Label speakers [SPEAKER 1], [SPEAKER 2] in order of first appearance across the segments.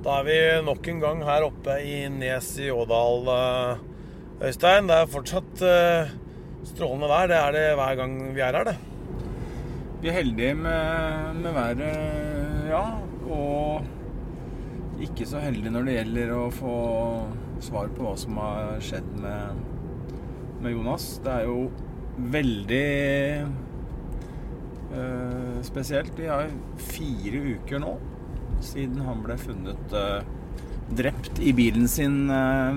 [SPEAKER 1] Da er vi nok en gang her oppe i Nes i Ådal, eh, Øystein. Det er fortsatt eh, strålende vær. Det er det hver gang vi er her, det.
[SPEAKER 2] Vi er heldige med, med været, ja. Og ikke så heldige når det gjelder å få svar på hva som har skjedd med, med Jonas. Det er jo veldig øh, spesielt. Vi har fire uker nå siden han ble funnet uh, drept i bilen sin uh,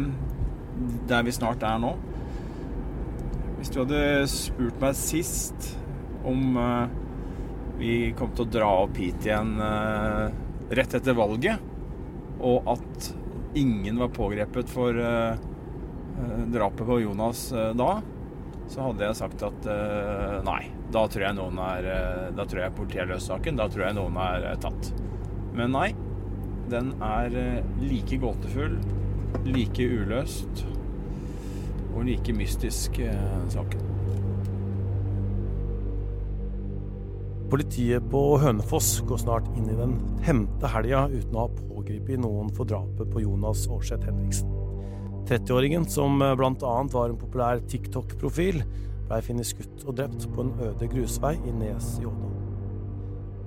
[SPEAKER 2] der vi snart er nå. Hvis du hadde spurt meg sist om uh, vi kom til å dra opp hit igjen rett etter valget, og at ingen var pågrepet for drapet på Jonas da, så hadde jeg sagt at nei, da tror jeg noen er Da tror jeg politiet har løst saken. Da tror jeg noen er tatt. Men nei, den er eh, like gåtefull, like uløst og like mystisk, eh, saken.
[SPEAKER 1] Politiet på Hønefoss går snart inn i den femte helga uten å ha pågrepet noen for drapet på Jonas Aarseth Henriksen. 30-åringen, som eh, bl.a. var en populær TikTok-profil, blei funnet skutt og drept på en øde grusvei i Nes i Ådal.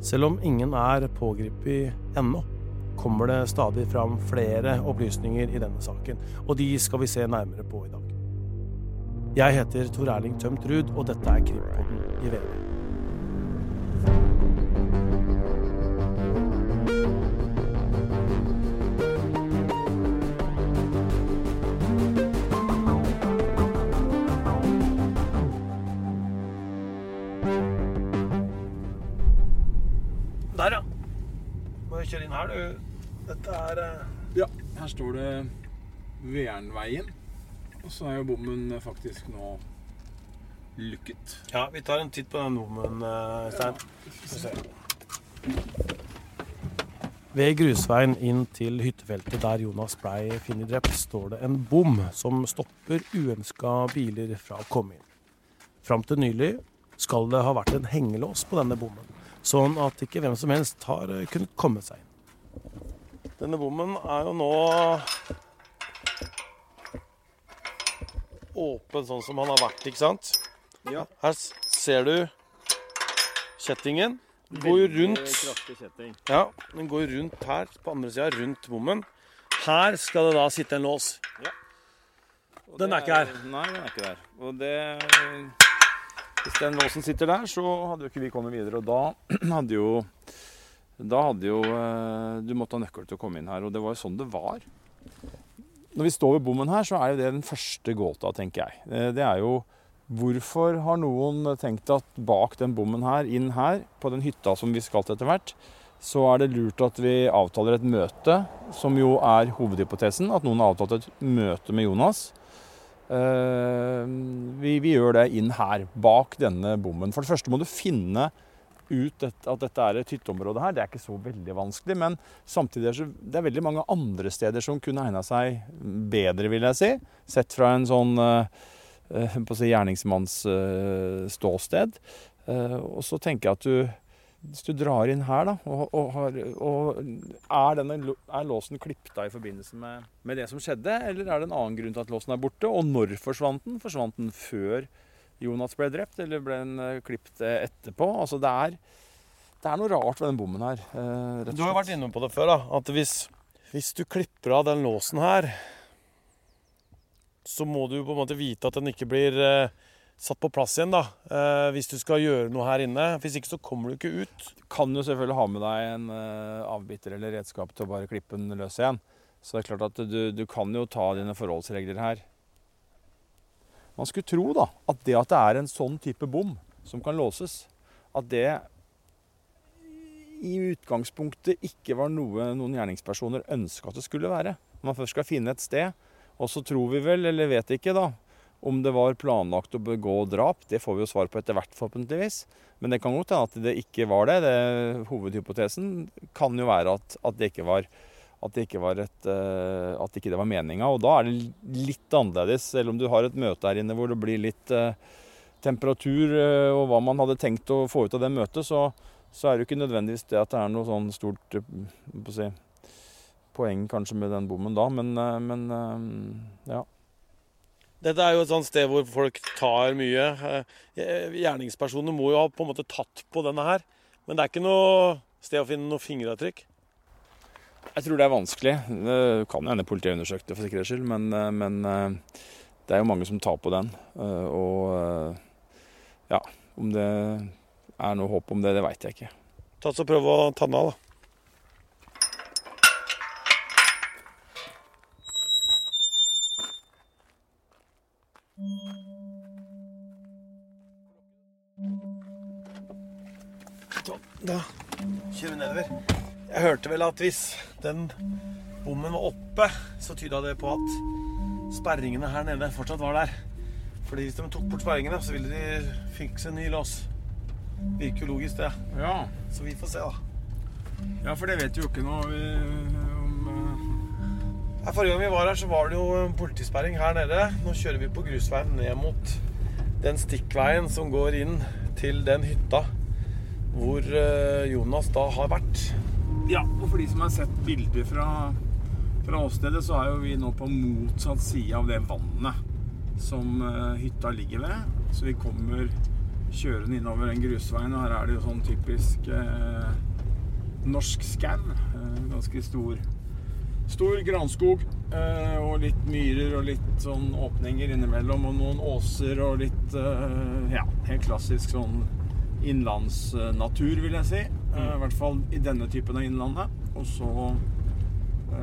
[SPEAKER 1] Selv om ingen er pågrepet ennå, kommer det stadig fram flere opplysninger i denne saken, og de skal vi se nærmere på i dag. Jeg heter Tor Erling Tømt Ruud, og dette er Krimpodden i VG. Kjøre inn her, du. Dette er eh,
[SPEAKER 2] Ja, her står det Vernveien. Og så er jo bommen faktisk nå lukket.
[SPEAKER 1] Ja, vi tar en titt på den bommen, eh, Stein. Ja. Ved grusveien inn til hyttefeltet der Jonas blei funnet drept, står det en bom som stopper uønska biler fra å komme inn. Fram til nylig skal det ha vært en hengelås på denne bommen, sånn at ikke hvem som helst har eh, kunnet komme seg inn. Denne bommen er jo nå åpen sånn som han har vært, ikke sant?
[SPEAKER 2] Ja.
[SPEAKER 1] Her ser du kjettingen. Den går rundt. Ja, den går rundt her på andre sida, rundt bommen. Her skal det da sitte en lås.
[SPEAKER 2] Og
[SPEAKER 1] Den
[SPEAKER 2] er,
[SPEAKER 1] er ikke her.
[SPEAKER 2] Nei, den er ikke der. Og det Hvis den låsen sitter der, så hadde jo ikke vi kommet videre. Og da hadde jo Da hadde jo eh, Du måtte ha nøkkel til å komme inn her. Og det var jo sånn det var. Når vi står ved bommen her, så er jo det den første gåta, tenker jeg. Eh, Det er jo Hvorfor har noen tenkt at bak den bommen her, inn her, på den hytta som vi skal til etter hvert, så er det lurt at vi avtaler et møte, som jo er hovedhypotesen. At noen har avtalt et møte med Jonas. Eh, vi, vi gjør det inn her, bak denne bommen. For det første må du finne ut at dette er et hytteområde her. Det er ikke så veldig vanskelig. Men samtidig er det, er veldig mange andre steder som kunne egna seg bedre, vil jeg si. Sett fra en sånn eh, eh, på å si gjerningsmanns eh, ståsted. Og så tenker jeg at du hvis du drar inn her, da, og, og, har, og er, denne, er låsen klippet av i forbindelse med, med det som skjedde, eller er det en annen grunn til at låsen er borte? Og når forsvant den? Forsvant den før Jonas ble drept, eller ble den eh, klippet eh, etterpå? Altså, det er, det er noe rart ved den bommen her. eh, rett og
[SPEAKER 1] Du har jo vært
[SPEAKER 2] slett.
[SPEAKER 1] inne på det før, da. At hvis, hvis du klipper av den låsen her, så må du på en måte vite at den ikke blir satt på plass igjen, da. Eh, hvis du skal gjøre noe her inne. Hvis ikke så kommer du ikke ut.
[SPEAKER 2] Du kan jo selvfølgelig ha med deg en eh, avbiter eller redskap til å bare klippe den løs igjen. Så det er klart at du, du kan jo ta dine forholdsregler her. Man skulle tro da, at det at det er en sånn type bom som kan låses, at det i utgangspunktet ikke var noe noen gjerningspersoner ønska at det skulle være. Man først skal finne et sted, og så tror vi vel, eller vet ikke da, om det var planlagt å begå drap, det får vi jo svar på etter hvert, forhåpentligvis. Men det kan godt hende at det ikke var det. det. Hovedhypotesen kan jo være at, at det ikke var at det ikke var, et, eh, var meninga. Og da er det litt annerledes, selv om du har et møte her inne hvor det blir litt eh, temperatur eh, og hva man hadde tenkt å få ut av det møtet, så, så er det jo ikke nødvendigvis det at det er noe sånn stort si, poeng kanskje med den bommen da, men, men ja.
[SPEAKER 1] Dette er jo et sånt sted hvor folk tar mye. Gjerningspersonene må jo ha på en måte tatt på denne her. Men det er ikke noe sted å finne noe fingeravtrykk?
[SPEAKER 2] Jeg tror det er vanskelig. Det kan hende politiet har undersøkt det for sikkerhets skyld, men, men, det er jo mange som tar på den. Og ja, om det er noe håp om det, det veit jeg ikke.
[SPEAKER 1] Ta så Prøv å ta den av. Da Hørte vel at hvis den bommen var oppe, så tyda det på at sperringene her nede fortsatt var der. Fordi hvis de tok bort sperringene, så ville de fikse en ny lås. Virker jo logisk, det.
[SPEAKER 2] Ja.
[SPEAKER 1] Så vi får se, da.
[SPEAKER 2] Ja, for det vet vi jo ikke noe om
[SPEAKER 1] uh... Forrige gang vi var her, så var det jo politisperring her nede. Nå kjører vi på grusveien ned mot den stikkveien som går inn til den hytta hvor uh, Jonas da har vært.
[SPEAKER 2] Ja, og for de som har sett bilder fra, fra åstedet, så er jo vi nå på motsatt side av det vannet som uh, hytta ligger ved. Så vi kommer kjørende innover den grusveien, og her er det jo sånn typisk uh, norsk skau. ganske stor, stor granskog. og litt myrer og litt sånn åpninger innimellom, og noen åser og litt Ja, helt klassisk sånn innlandsnatur, vil jeg si. Mm. I hvert fall i denne typen av innlandet. Og så uh,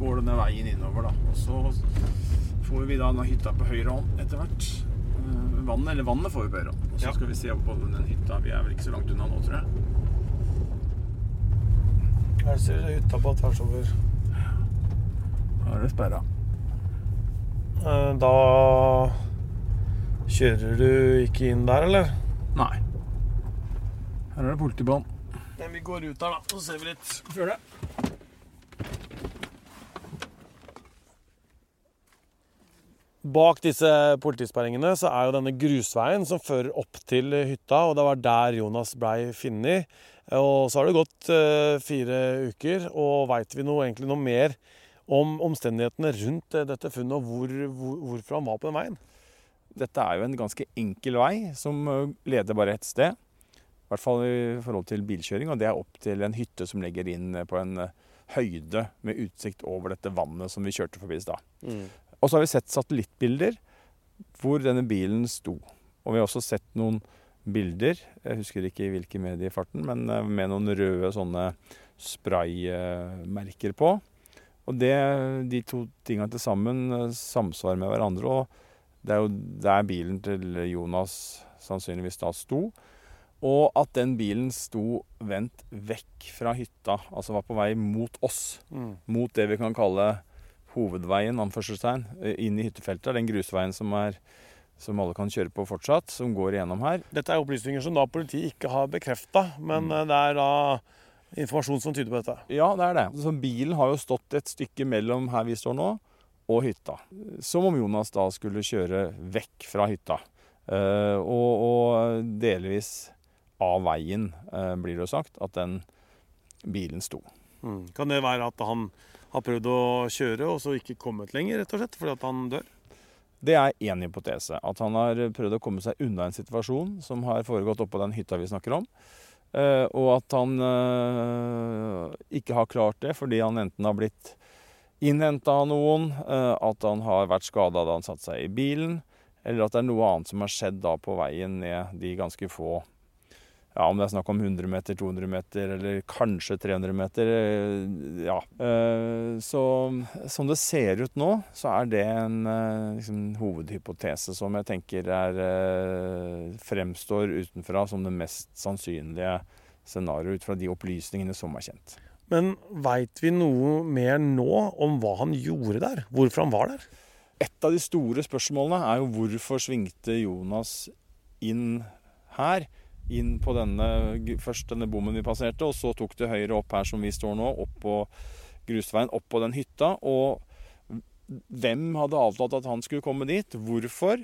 [SPEAKER 2] går denne veien innover, da. Og så får vi da denne hytta på høyre hånd etter hvert. Uh, vannet, eller vannet får vi på høyre hånd. Og så ja. skal vi se på den hytta. Vi er vel ikke så langt unna nå, tror jeg.
[SPEAKER 1] Her ser hytta på tvers over.
[SPEAKER 2] Da er det sperra.
[SPEAKER 1] Da kjører du ikke inn der, eller?
[SPEAKER 2] Nei. Her er det politibånd.
[SPEAKER 1] Men vi går ut her, da, så ser vi litt. Før det? Bak disse politisperringene så er jo denne grusveien som fører opp til hytta, og det var der Jonas blei funnet. Og så har det gått uh, fire uker, og veit vi noe, egentlig noe mer om omstendighetene rundt dette funnet, og hvor, hvor, hvorfor han var på den veien?
[SPEAKER 2] Dette er jo en ganske enkel vei som øh, leder bare ett sted. I hvert fall i forhold til bilkjøring, og det er opp til en hytte som legger inn på en øh, høyde med utsikt over dette vannet som vi kjørte forbi i stad. Mm. Og så har vi sett satellittbilder hvor denne bilen sto. Og vi har også sett noen bilder, jeg husker ikke i hvilke medier i farten, men øh, med noen røde sånne spraymerker på. Og det, de to tingene til sammen samsvarer med hverandre. og det er jo der bilen til Jonas sannsynligvis da sto. Og at den bilen sto vendt vekk fra hytta, altså var på vei mot oss. Mm. Mot det vi kan kalle hovedveien, anførselstegn, inn i hyttefeltet. Den grusveien som, er, som alle kan kjøre på fortsatt, som går igjennom her.
[SPEAKER 1] Dette er opplysninger som da politiet ikke har bekrefta, men mm. Eh, det er da informasjon som tyder på dette?
[SPEAKER 2] Ja, det er det. Så bilen har jo stått et stykke mellom her vi står nå, og hytta. Som om Jonas da skulle kjøre vekk fra hytta. Uh, og, og, delvis av veien, uh, blir det jo sagt, at den bilen sto.
[SPEAKER 1] Mm. Kan det være at han har prøvd å kjøre og så ikke kommet lenger, rett og slett, fordi at han dør?
[SPEAKER 2] Det er én hypotese. At han har prøvd å komme seg unna en situasjon som har foregått oppå den hytta vi snakker om. Uh, og at han ikke har klart det fordi han enten har blitt innhenta av noen, eh, at han har vært skada da han satte seg i bilen, eller at det er noe annet som har skjedd da på veien ned de ganske få ja, Om det er snakk om 100 meter, 200 meter eller kanskje 300 meter. Eh, ja. Eh, så som det ser ut nå, så er det en liksom, hovedhypotese som jeg tenker er fremstår utenfra som det mest sannsynlige scenarioet ut fra de opplysningene som er kjent.
[SPEAKER 1] Men veit vi noe mer nå om hva han gjorde der? Hvorfor han var der?
[SPEAKER 2] Et av de store spørsmålene er jo hvorfor svingte Jonas inn her? Inn på denne, først denne bommen vi passerte, og så tok det høyre opp her som vi står nå, opp på grusveien, opp på den hytta. Og hvem hadde avtalt at han skulle komme dit? Hvorfor?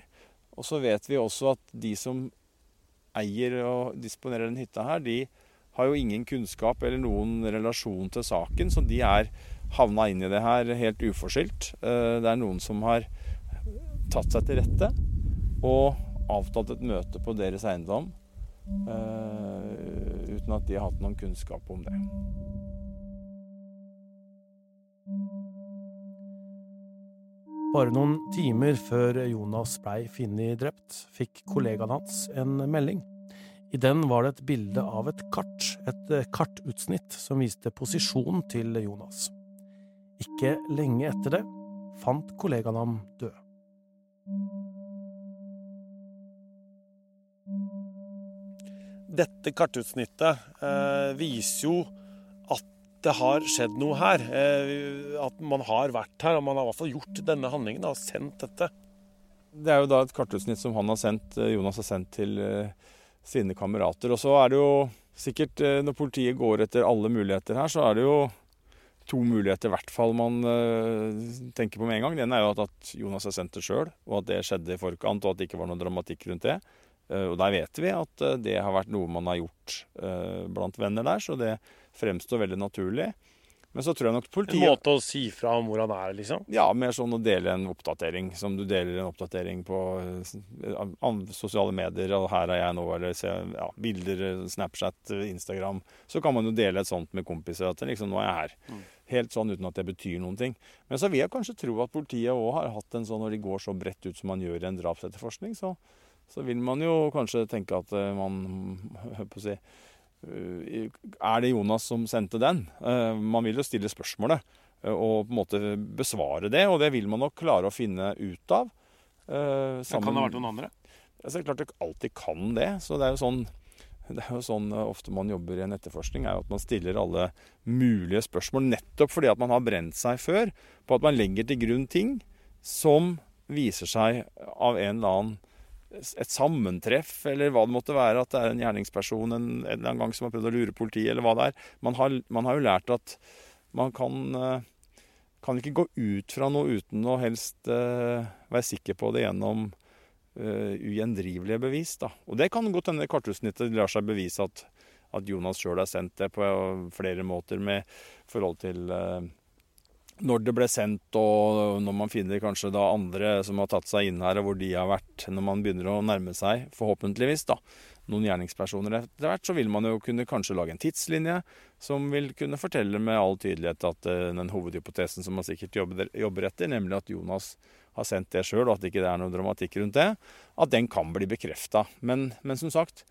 [SPEAKER 2] Og så vet vi også at de som eier og disponerer den hytta her, de har jo ingen kunnskap eller noen relasjon til saken, så de er havna inn i det her helt uforskyldt. Det er noen som har tatt seg til rette og avtalt et møte på deres eiendom uten at de har hatt noen kunnskap om det.
[SPEAKER 1] Bare noen timer før Jonas blei funnet drept, fikk kollegaen hans en melding. I den var det et bilde av et kart, et kartutsnitt som viste posisjonen til Jonas. Ikke lenge etter det fant kollegaen ham død. Dette kartutsnittet eh, viser jo at det har skjedd noe her. Eh, at man har vært her, og man har i hvert fall gjort denne handlingen og sendt dette.
[SPEAKER 2] Det er jo da et kartutsnitt som han har sendt, eh, Jonas har sendt til eh, sine kamerater. Og så er det jo sikkert, eh, når politiet går etter alle muligheter her, så er det jo to muligheter i hvert fall man uh, tenker på med en gang. Den er jo at, at Jonas har sendt det sjøl, og at det skjedde i forkant, og at det ikke var noe dramatikk rundt det. Uh, og der vet vi at uh, det har vært noe man har gjort blant venner der, så det fremstår veldig naturlig. Men så tror jeg nok politiet
[SPEAKER 1] En måte å si fra om hvor han er, liksom?
[SPEAKER 2] Ja, mer sånn å dele en oppdatering. Som du deler en oppdatering på sosiale medier. Og 'her er jeg nå', eller se ja, bilder, Snapchat, Instagram. Så kan man jo dele et sånt med kompiser. At liksom, 'nå er jeg her'. Mm. Helt sånn uten at det betyr noen ting. Men så vil jeg kanskje tro at politiet òg har hatt en sånn når de går så bredt ut som man gjør i en drapsetterforskning, så, så vil man jo kanskje tenke at man på å si, Eh, er det Jonas som sendte den? Eh, man vil jo stille spørsmålet eh, og på en måte besvare det, og det vil man nok klare å finne ut av.
[SPEAKER 1] Sammen... Kan det ha vært noen andre?
[SPEAKER 2] Det er klart det alltid kan det. Så det er jo sånn det er jo sånn ofte man jobber i en etterforskning, er jo at man stiller alle mulige spørsmål nettopp fordi at man har brent seg før på at man legger til grunn ting som viser seg av en eller annen et sammentreff, eller hva det måtte være, at det er en gjerningsperson en, en eller annen gang som har prøvd å lure politiet, eller hva det er. Man har, man har jo lært at man kan, eh, kan ikke gå ut fra noe uten å helst uh, være sikker på det gjennom uh, ugjendrivelige bevis. Da. Og det kan godt hende kartutsnittet lar seg bevise at, at Jonas sjøl har sendt det på flere måter med forhold til uh, når det ble sendt, og når man finner kanskje da andre som har tatt seg inn her, og hvor de har vært, når man begynner å nærme seg, forhåpentligvis, da, noen gjerningspersoner etter hvert, så vil man jo kunne kanskje lage en tidslinje som vil kunne fortelle med all tydelighet at uh, den hovedhypotesen som man sikkert jobber, etter, nemlig at Jonas har sendt det sjøl, og at det ikke er noe dramatikk rundt det, at den kan bli bekrefta. Men, men, som sagt,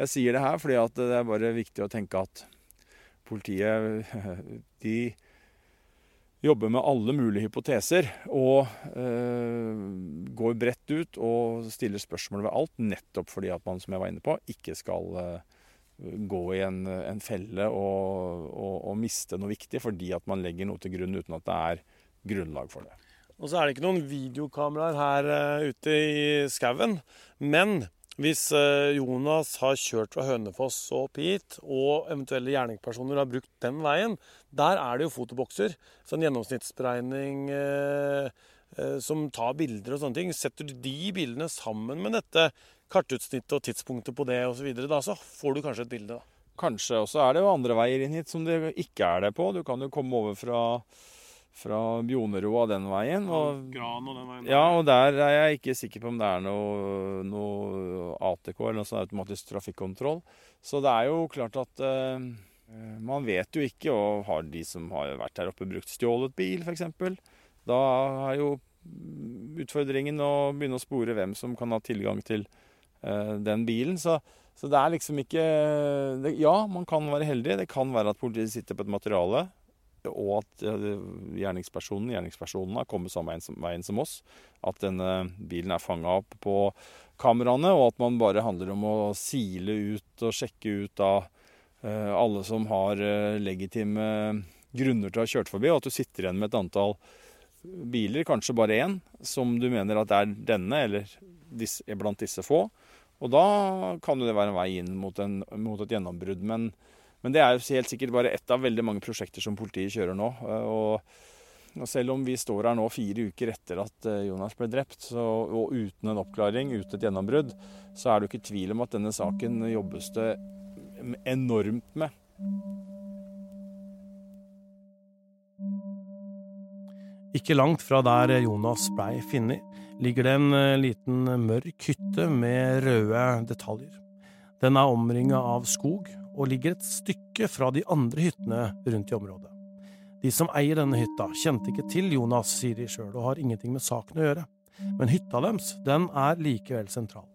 [SPEAKER 2] jeg sier det her fordi det er bare viktig å tenke at politiet de jobber med alle mulige hypoteser og øh, går bredt ut og stiller spørsmål ved alt, nettopp fordi at man, som jeg var inne på, ikke skal øh, gå i en, en felle og, og, og, miste noe viktig fordi at man legger noe til grunn uten at det er grunnlag for det.
[SPEAKER 1] Og så er det ikke noen videokameraer her uh, ute i skauen, men hvis eh, Jonas har kjørt fra Hønefoss og opp hit, og eventuelle gjerningspersoner har brukt den veien, der er det jo fotobokser. Så en gjennomsnittsberegning eh, eh, som tar bilder og sånne ting. Setter du de bildene sammen med dette kartutsnittet og tidspunktet på det osv., da så får du kanskje et bilde. da.
[SPEAKER 2] Kanskje. Og så er det jo andre veier inn hit som det ikke er det på. Du kan jo komme over fra fra Bjoneroa den veien.
[SPEAKER 1] Og, Gran og den veien.
[SPEAKER 2] Ja, og der er jeg ikke sikker på om det er noe, noe ATK eller noe sånn automatisk trafikkontroll. Så det er jo klart at uh, man vet jo ikke, og har de som har vært her oppe brukt stjålet bil f.eks., da er jo utfordringen å begynne å spore hvem som kan ha tilgang til uh, den bilen. Så, så, det er liksom ikke det, Ja, man kan være heldig. Det kan være at politiet sitter på et materiale og at gjerningspersonen gjerningspersonen har kommet samme veien som oss. At denne bilen er fanga opp på kameraene, og at man bare handler om å sile ut og sjekke ut da eh, alle som har eh, legitime grunner til å ha kjørt forbi, og at du sitter igjen med et antall biler, kanskje bare én, som du mener at er denne, eller disse, blant disse få. Og da kan jo det være en vei inn mot, en, mot et gjennombrudd. Men men det er helt sikkert bare ett av veldig mange prosjekter som politiet kjører nå. Eh, og, og selv om vi står her nå fire uker etter at eh, Jonas ble drept, så, og uten en oppklaring, uten et gjennombrudd, så er det jo ikke tvil om at denne saken jobbes det enormt med.
[SPEAKER 1] Ikke langt fra der Jonas blei funnet, ligger det en eh, liten mørk hytte med røde detaljer. Den er omringa av skog, og ligger et stykke fra de andre hyttene rundt i området. De som eier denne hytta, kjente ikke til Jonas, sier de sjøl, og har ingenting med saken å gjøre. Men hytta deres, den er likevel sentral.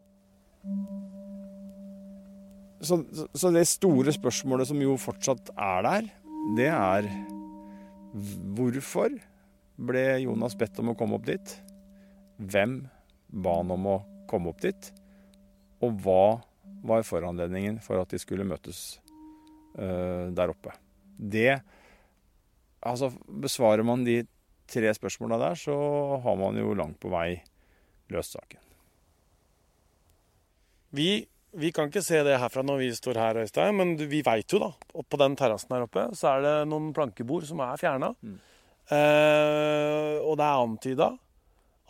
[SPEAKER 2] Så, så, det store spørsmålet som jo fortsatt er der, det er hvorfor ble Jonas bedt om å komme opp dit? Hvem ba han om å komme opp dit? Og hva var foranledningen for at de skulle møtes uh, der oppe? Det Altså, besvarer man de tre spørsmåla der, så har man jo langt på vei løst saken.
[SPEAKER 1] Vi vi kan ikke se det herfra når vi står her, Øystein, men vi veit jo da, og på den terrassen her oppe så er det noen plankebord som er fjerna. Mm. Eh, og det er antyda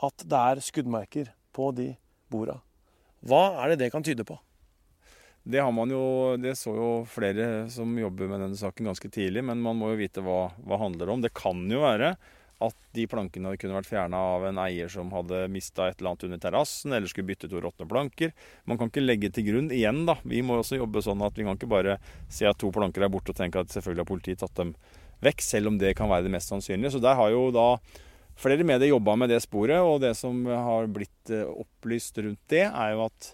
[SPEAKER 1] at det er skuddmerker på de borda. Hva er det det kan tyde på?
[SPEAKER 2] Det har man jo, det så jo flere som jobber med denne saken ganske tidlig, men man må jo vite hva det handler om. Det kan jo være at de plankene kunne vært fjerna av en eier som hadde mista et eller annet under terrassen, eller skulle bytte to råtne planker. Man kan ikke legge til grunn igjen, da. Vi må også jobbe sånn at vi kan ikke bare se at to planker er borte og tenke at selvfølgelig har politiet tatt dem vekk, selv om det kan være det mest sannsynlige. Så der har jo da flere medier jobba med det sporet, og det som har blitt eh, opplyst rundt det, er jo at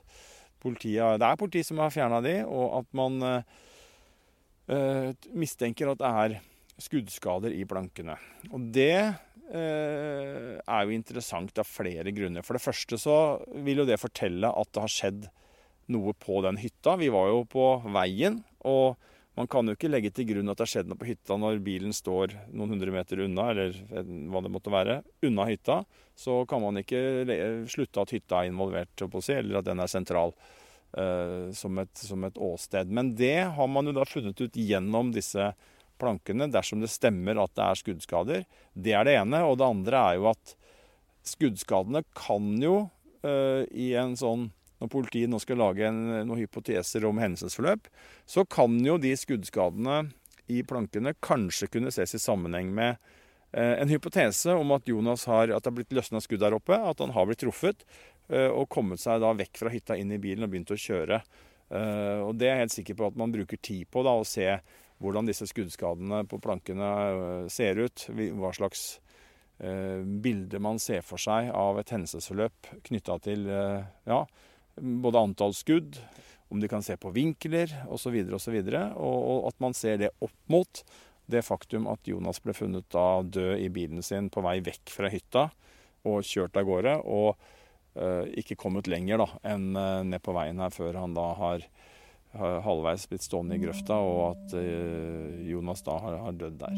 [SPEAKER 2] politiet, det er politiet som har fjerna de, og at man eh, mistenker at det er skuddskader i plankene. Og det eh, er jo interessant av flere grunner. For det første så vil jo det fortelle at det har skjedd noe på den hytta. Vi var jo på veien, og man kan jo ikke legge til grunn at det har skjedd noe på hytta når bilen står noen hundre meter unna, eller hva det måtte være, unna hytta. Så kan man ikke slutte at hytta er involvert, eller at den er sentral. Uh, som, et, som et åsted. Men det har man jo da funnet ut gjennom disse plankene dersom det stemmer at det er skuddskader. Det er det ene. Og det andre er jo at skuddskadene kan jo uh, i en sånn Når politiet nå skal lage en, noen hypoteser om hendelsesforløp, så kan jo de skuddskadene i plankene kanskje kunne ses i sammenheng med eh, en hypotese om at Jonas har, at det har blitt løsna skudd der oppe, at han har blitt truffet eh, og kommet seg da vekk fra hytta inn i bilen og begynt å kjøre. og Det er jeg helt sikker på at man bruker tid på da, å se hvordan disse skuddskadene på plankene eh, ser ut. Hva slags eh, bilde man ser for seg av et hendelsesforløp knytta til eh, ja, både antall skudd, om de kan se på vinkler osv., osv. Og, og at man ser det opp mot det faktum at Jonas ble funnet da død i bilen sin på vei vekk fra hytta og kjørt av gårde. Og uh, ikke kommet lenger da, enn uh, ned på veien her før han da har halvveis blitt stående i grøfta, og at eh, Jonas da har, har dødd der.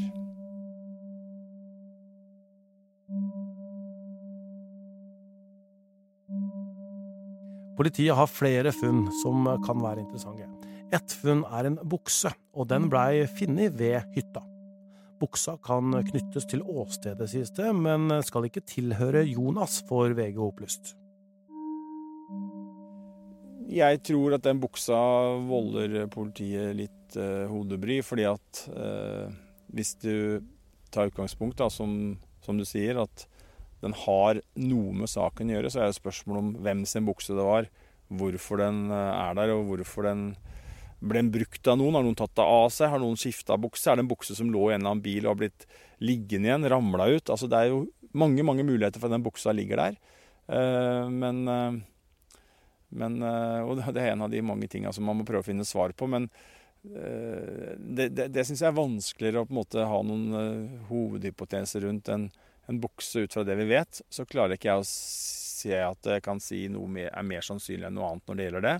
[SPEAKER 1] Politiet har flere funn som kan være interessante. Ett funn er en bukse, og den blei funnet ved hytta. Buksa kan knyttes til åstedet, sies det, men skal ikke tilhøre Jonas, får VG opplyst.
[SPEAKER 2] Jeg tror at den buksa volder politiet litt eh, hodebry, fordi at eh, hvis du tar utgangspunkt, da, som, som, du sier, at den har noe med saken å gjøre, så er det spørsmål om hvem sin bukse det var, hvorfor den uh, er der, og hvorfor den ble den brukt av noen? Har noen tatt det av seg? Har noen skifta bukse? Er det en bukse som lå i en eller annen bil og har blitt liggende igjen, ramla ut? Altså, det er jo mange mange muligheter for at den buksa ligger der. men men, eh, og det er en av de mange tinga som man må prøve å finne svar på. Men eh, det, det, det syns jeg er vanskeligere å på en måte ha noen hovedhypoteser rundt en, en, bukse ut fra det vi vet. Så klarer ikke jeg å se at jeg kan si noe mer, er mer sannsynlig enn noe annet når det gjelder det.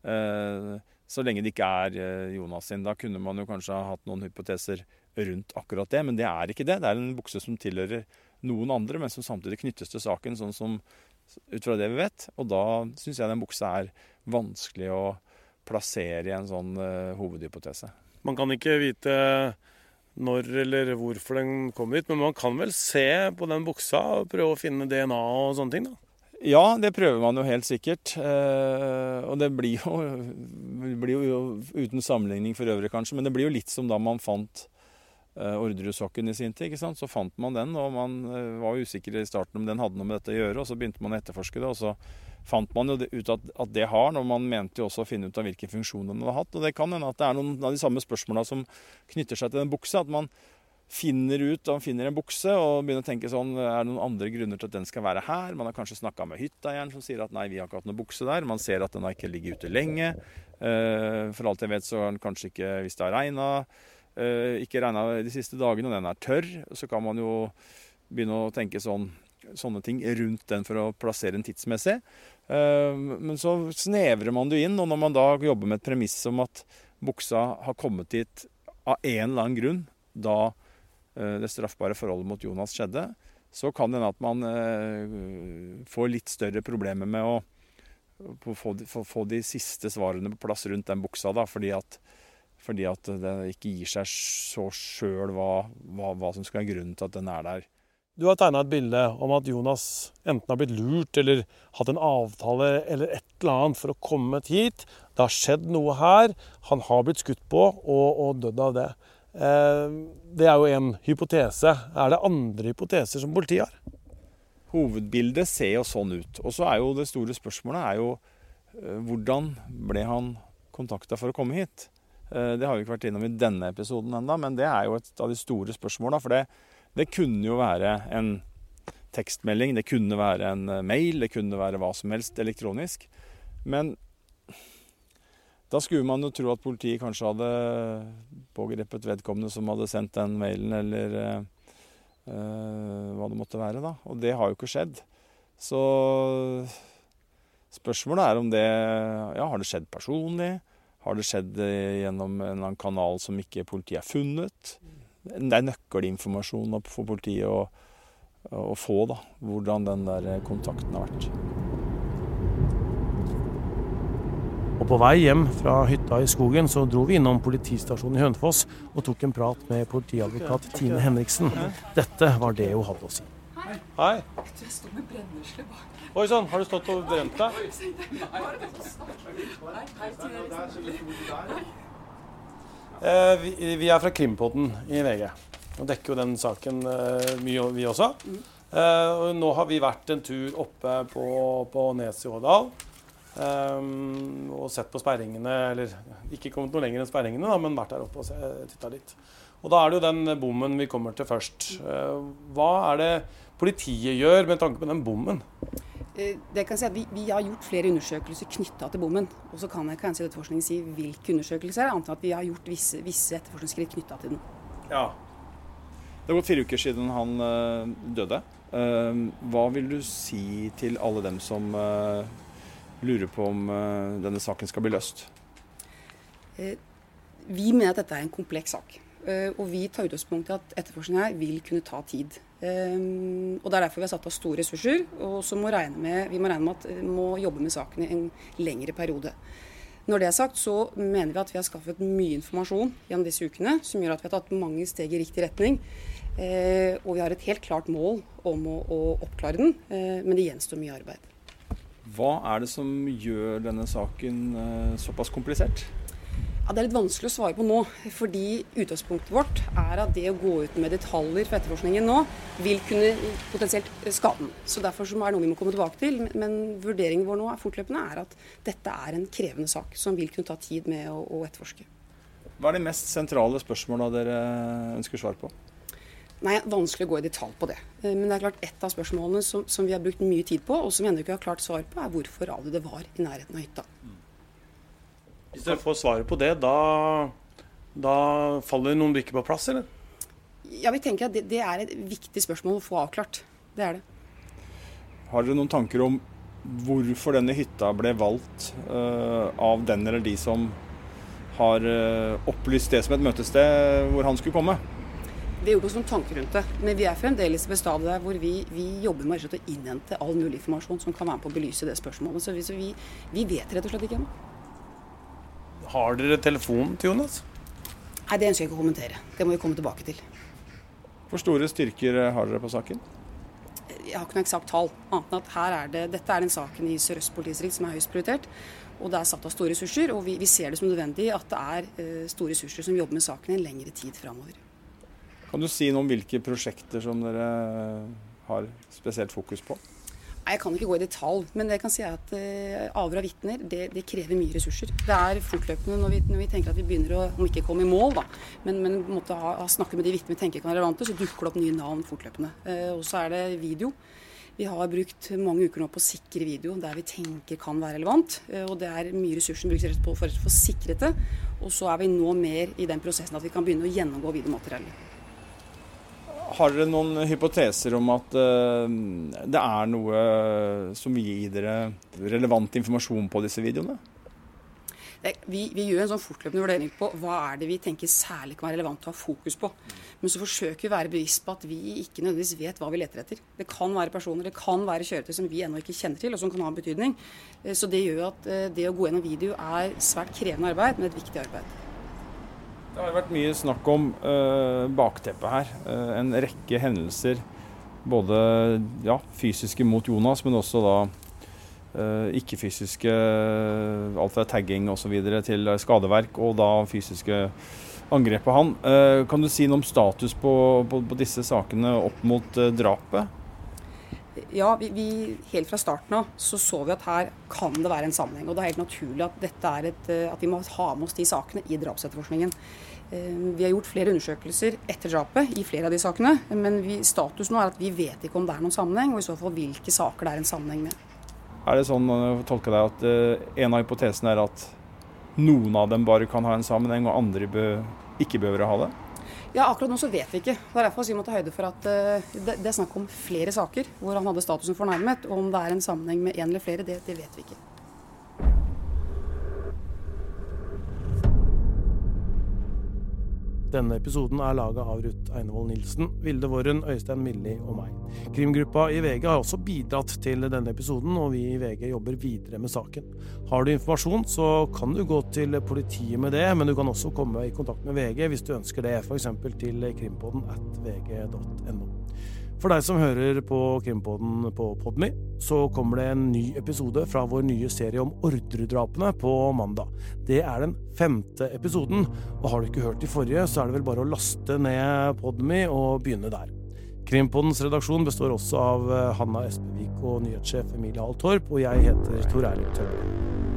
[SPEAKER 2] Uh, så lenge det ikke er uh, Jonas sin. Da kunne man jo kanskje ha hatt noen hypoteser rundt akkurat det, men det er ikke det. Det er en bukse som tilhører noen andre, men som samtidig knyttes til saken, sånn som ut fra det vi vet. Og da syns jeg den buksa er vanskelig å plassere i en sånn uh, hovedhypotese.
[SPEAKER 1] Man kan ikke vite når eller hvorfor den kom hit, men man kan vel se på den buksa og prøve å finne DNA og sånne ting? da?
[SPEAKER 2] Ja, det prøver man jo helt sikkert. Eh, og det blir jo, blir jo, uten sammenligning for øvrig, kanskje, men det blir jo litt som da man fant eh, Orderud-sokken i sin tid. ikke sant? Så fant man den, og man eh, var usikker i starten om den hadde noe med dette å gjøre. Og så begynte man å etterforske det, og så fant man jo ut at, at det har, når man mente jo også å finne ut av hvilke funksjoner den har hatt. Og det kan hende at det er noen av de samme spørsmåla som knytter seg til den buksa. At man finner ut og finner en bukse og begynner å tenke sånn Er det noen andre grunner til at den skal være her? Man har kanskje snakka med hytteeieren som sier at nei, vi har ikke hatt noen bukse der. Man ser at den har ikke ligget ute lenge. Eh, for alt jeg vet, så har den kanskje ikke, hvis det har regna, eh, ikke regna de siste dagene, og den er tørr. Så kan man jo begynne å tenke sånn, sånne ting rundt den for å plassere den tidsmessig. Eh, men så snevrer man det inn, og når man da jobber med et premiss om at buksa har kommet dit av en eller annen grunn, da Eh, det straffbare forholdet mot Jonas skjedde, så kan det hende at man eh, får litt større problemer med å få de, siste svarene på plass rundt den buksa. Da, fordi, at, fordi at det ikke gir seg så sjøl hva, hva, hva, som skal være grunnen til at den er der.
[SPEAKER 1] Du har tegna et bilde om at Jonas enten har blitt lurt eller hatt en avtale eller et eller annet for å komme hit. Det har skjedd noe her. Han har blitt skutt på og, og dødd av det. Eh, det er jo en hypotese. Er det andre hypoteser som politiet har?
[SPEAKER 2] Hovedbildet ser jo sånn ut. Og så er jo det store spørsmålet er jo eh, hvordan ble han kontakta for å komme hit? Eh, det har vi ikke vært innom i denne episoden ennå, men det er jo et av de store spørsmåla. For det, det, kunne jo være en tekstmelding, det kunne være en mail, det kunne være hva som helst elektronisk. Men da skulle man jo tro at politiet kanskje hadde pågrepet vedkommende som hadde sendt den mailen, eller uh, hva det måtte være. da. Og det har jo ikke skjedd. Så spørsmålet er om det Ja, har det skjedd personlig? Har det skjedd eh, gjennom en eller annen kanal som ikke politiet har funnet? Det er nøkkelinformasjon for politiet å, å få, da. Hvordan den der kontakten har vært.
[SPEAKER 1] Og på vei hjem fra hytta i skogen så dro vi innom politistasjonen i Hønefoss og tok en prat med politiadvokat Tine Henriksen. Dette var det hun hadde å si. Hei. Jeg står med brennesle bak. Oi sann, har du stått og brent deg? Eh, vi, vi er fra Krimpodden i VG og dekker jo den saken eh, mye, vi også. Eh, nå har vi vært en tur oppe på, på Nes i Årdal. Og sett på sperringene, eller ikke kommet noe lenger enn sperringene, men vært der oppe og titta litt. Og Da er det jo den bommen vi kommer til først. Hva er det politiet gjør med tanke på den bommen?
[SPEAKER 3] Eh, det kan si at vi, vi har gjort flere undersøkelser knytta til bommen. Og så kan jeg kanskje etterforskningen si hvilke undersøkelser, annet enn at vi har gjort visse, visse etterforskningsskritt knytta til den.
[SPEAKER 2] Ja. Det har gått fire uker siden han uh, døde. Uh, hva vil du si til alle dem som lurer på om uh, denne saken skal bli løst?
[SPEAKER 3] Vi mener at dette er en kompleks sak. Og vi tar utgangspunkt i at etterforskninga vil kunne ta tid. Og Det er derfor vi har satt av store ressurser. Og så må med, vi må regne med at vi må jobbe med saken i en lengre periode. Når det er sagt, så mener vi at vi har skaffet mye informasjon gjennom disse ukene, som gjør at vi har tatt mange steg i riktig retning. Og vi har et helt klart mål om å, å oppklare den, men det gjenstår mye arbeid.
[SPEAKER 2] Hva er det som gjør denne saken eh, såpass komplisert?
[SPEAKER 3] Ja, det er litt vanskelig å svare på nå. Fordi utgangspunktet vårt er at det å gå ut med detaljer for etterforskningen nå, vil kunne potensielt skade den. Så Derfor så er det noe vi må komme tilbake til. Men vurderingen vår nå er fortløpende er at dette er en krevende sak som vil kunne ta tid med å, å etterforske.
[SPEAKER 2] Hva er de mest sentrale spørsmåla dere ønsker svar på?
[SPEAKER 3] Nei, Vanskelig å gå i detalj på det. Eh, men det er klart et av spørsmålene som, som vi har brukt mye tid på, og som vi ennå ikke har klart svar på, er hvorfor radioet var i nærheten av hytta.
[SPEAKER 1] Hvis dere får svaret på det, da, da faller noen brikker på plass, eller?
[SPEAKER 3] Ja, vi tenker at det, det, er et viktig spørsmål å få avklart. Det er det.
[SPEAKER 2] Har dere noen tanker om hvorfor denne hytta ble valgt uh, av den eller de som har uh, opplyst det som et møtested hvor han skulle komme?
[SPEAKER 3] Vi gjorde oss noen tanker rundt det, men vi er fremdeles ved stadiet der hvor vi, vi, jobber med å innhente all mulig informasjon som kan være med på å belyse det spørsmålet. Så vi, så vi, vi vet rett og slett ikke ennå.
[SPEAKER 1] Har dere telefon til Jonas?
[SPEAKER 3] Nei, Det ønsker jeg ikke å kommentere. Det må vi komme tilbake til.
[SPEAKER 2] Hvor store styrker har dere på saken?
[SPEAKER 3] Jeg har ikke noe eksakt tall, annet enn at her er det, dette er den saken i Sør-Øst politidistrikt som er høyest prioritert. Og det er satt av store ressurser, og vi, vi ser det som nødvendig at det er uh, store ressurser som jobber med saken i en lengre tid framover.
[SPEAKER 2] Kan du si noe om hvilke prosjekter som dere har spesielt fokus på?
[SPEAKER 3] Jeg kan ikke gå i detalj, men det jeg kan si er at uh, avhør av vitner det, det, krever mye ressurser. Det er fortløpende når vi, når vi, tenker at vi begynner å om ikke komme i mål, da, men, men måtte ha, snakke med de vitnene vi tenker kan være relevante, så dukker det opp nye navn fortløpende. Uh, og så er det video. Vi har brukt mange uker nå på å sikre video der vi tenker kan være relevant. Uh, og det er mye ressurser som brukes på for å få sikret det. Og så er vi nå mer i den prosessen at vi kan begynne å gjennomgå videomateriellet.
[SPEAKER 2] Har dere noen hypoteser om at uh, det er noe som gir dere relevant informasjon på disse videoene?
[SPEAKER 3] Vi, vi, gjør en sånn fortløpende vurdering på hva er det vi tenker særlig kan være relevant å ha fokus på. Men så forsøker vi å være bevisst på at vi ikke nødvendigvis vet hva vi leter etter. Det kan være personer, det kan være kjøretøy som vi ennå ikke kjenner til, og som kan ha betydning. Eh, så det gjør at eh, det å gå gjennom video er svært krevende arbeid, men et viktig arbeid.
[SPEAKER 2] Det har vært mye snakk om uh, bakteppet her. Uh, en rekke hendelser. Både ja, fysiske mot Jonas, men også da uh, ikke-fysiske. Alt fra tagging osv. til skadeverk, og da fysiske angrep på han. kan du si noe om status på, på, på disse sakene opp mot drapet?
[SPEAKER 3] Ja, vi, vi, Helt fra starten av så så vi at her kan det være en sammenheng. og Det er helt naturlig at, dette er et, at vi må ha med oss de sakene i drapsetterforskningen. Eh, vi har gjort flere undersøkelser etter drapet i flere av de sakene. Men vi, status nå er at vi vet ikke om det er noen sammenheng, og i så fall hvilke saker det er en sammenheng med.
[SPEAKER 2] Er det sånn å tolke deg at en av hypotesene er at noen av dem bare kan ha en sammenheng, og andre ikke behøver å ha det?
[SPEAKER 3] Ja, Akkurat nå så vet vi ikke. Det er derfor vi må ta høyde for at uh, det, det, er snakk om flere saker hvor han hadde statusen fornærmet. Og om det er en sammenheng med én eller flere, det, det vet vi ikke.
[SPEAKER 1] Denne episoden er laga av Ruth Einevold Nilsen, Vilde Worren, Øystein Milli og meg. Krimgruppa i VG har også bidratt til denne episoden, og vi i VG jobber videre med saken. Har du informasjon, så kan du gå til politiet med det, men du kan også komme i kontakt med VG hvis du ønsker det, f.eks. til krimpodden at vg.no. For deg som hører på Krimpodden på Podme, så kommer det en ny episode fra vår nye serie om ordredrapene på mandag. Det er den femte episoden, og har du ikke hørt de forrige, så er det vel bare å laste ned Podme og begynne der. Krimpoddens redaksjon består også av eh, Hanna Espevik og nyhetssjef Emilie Hall Torp, og jeg heter Tor Erling Tømme.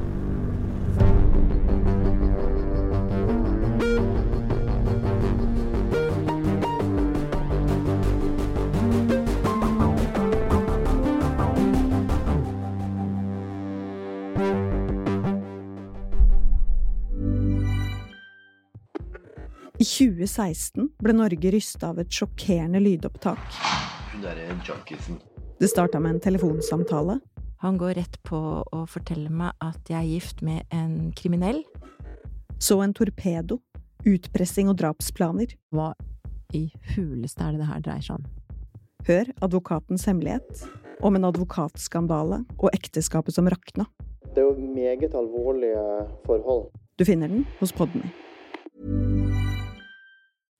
[SPEAKER 4] 2016 ble Norge rysta av et sjokkerende lydopptak. Det starta med en telefonsamtale.
[SPEAKER 5] Han går rett på å fortelle meg at jeg er gift med en kriminell.
[SPEAKER 4] Så en torpedo. Utpressing og drapsplaner.
[SPEAKER 5] Hva i huleste er det det her dreier seg om?
[SPEAKER 4] Hør advokatens hemmelighet. Om en advokatskandale og ekteskapet som rakna.
[SPEAKER 6] Det er jo meget alvorlige forhold.
[SPEAKER 4] Du finner den hos Podme.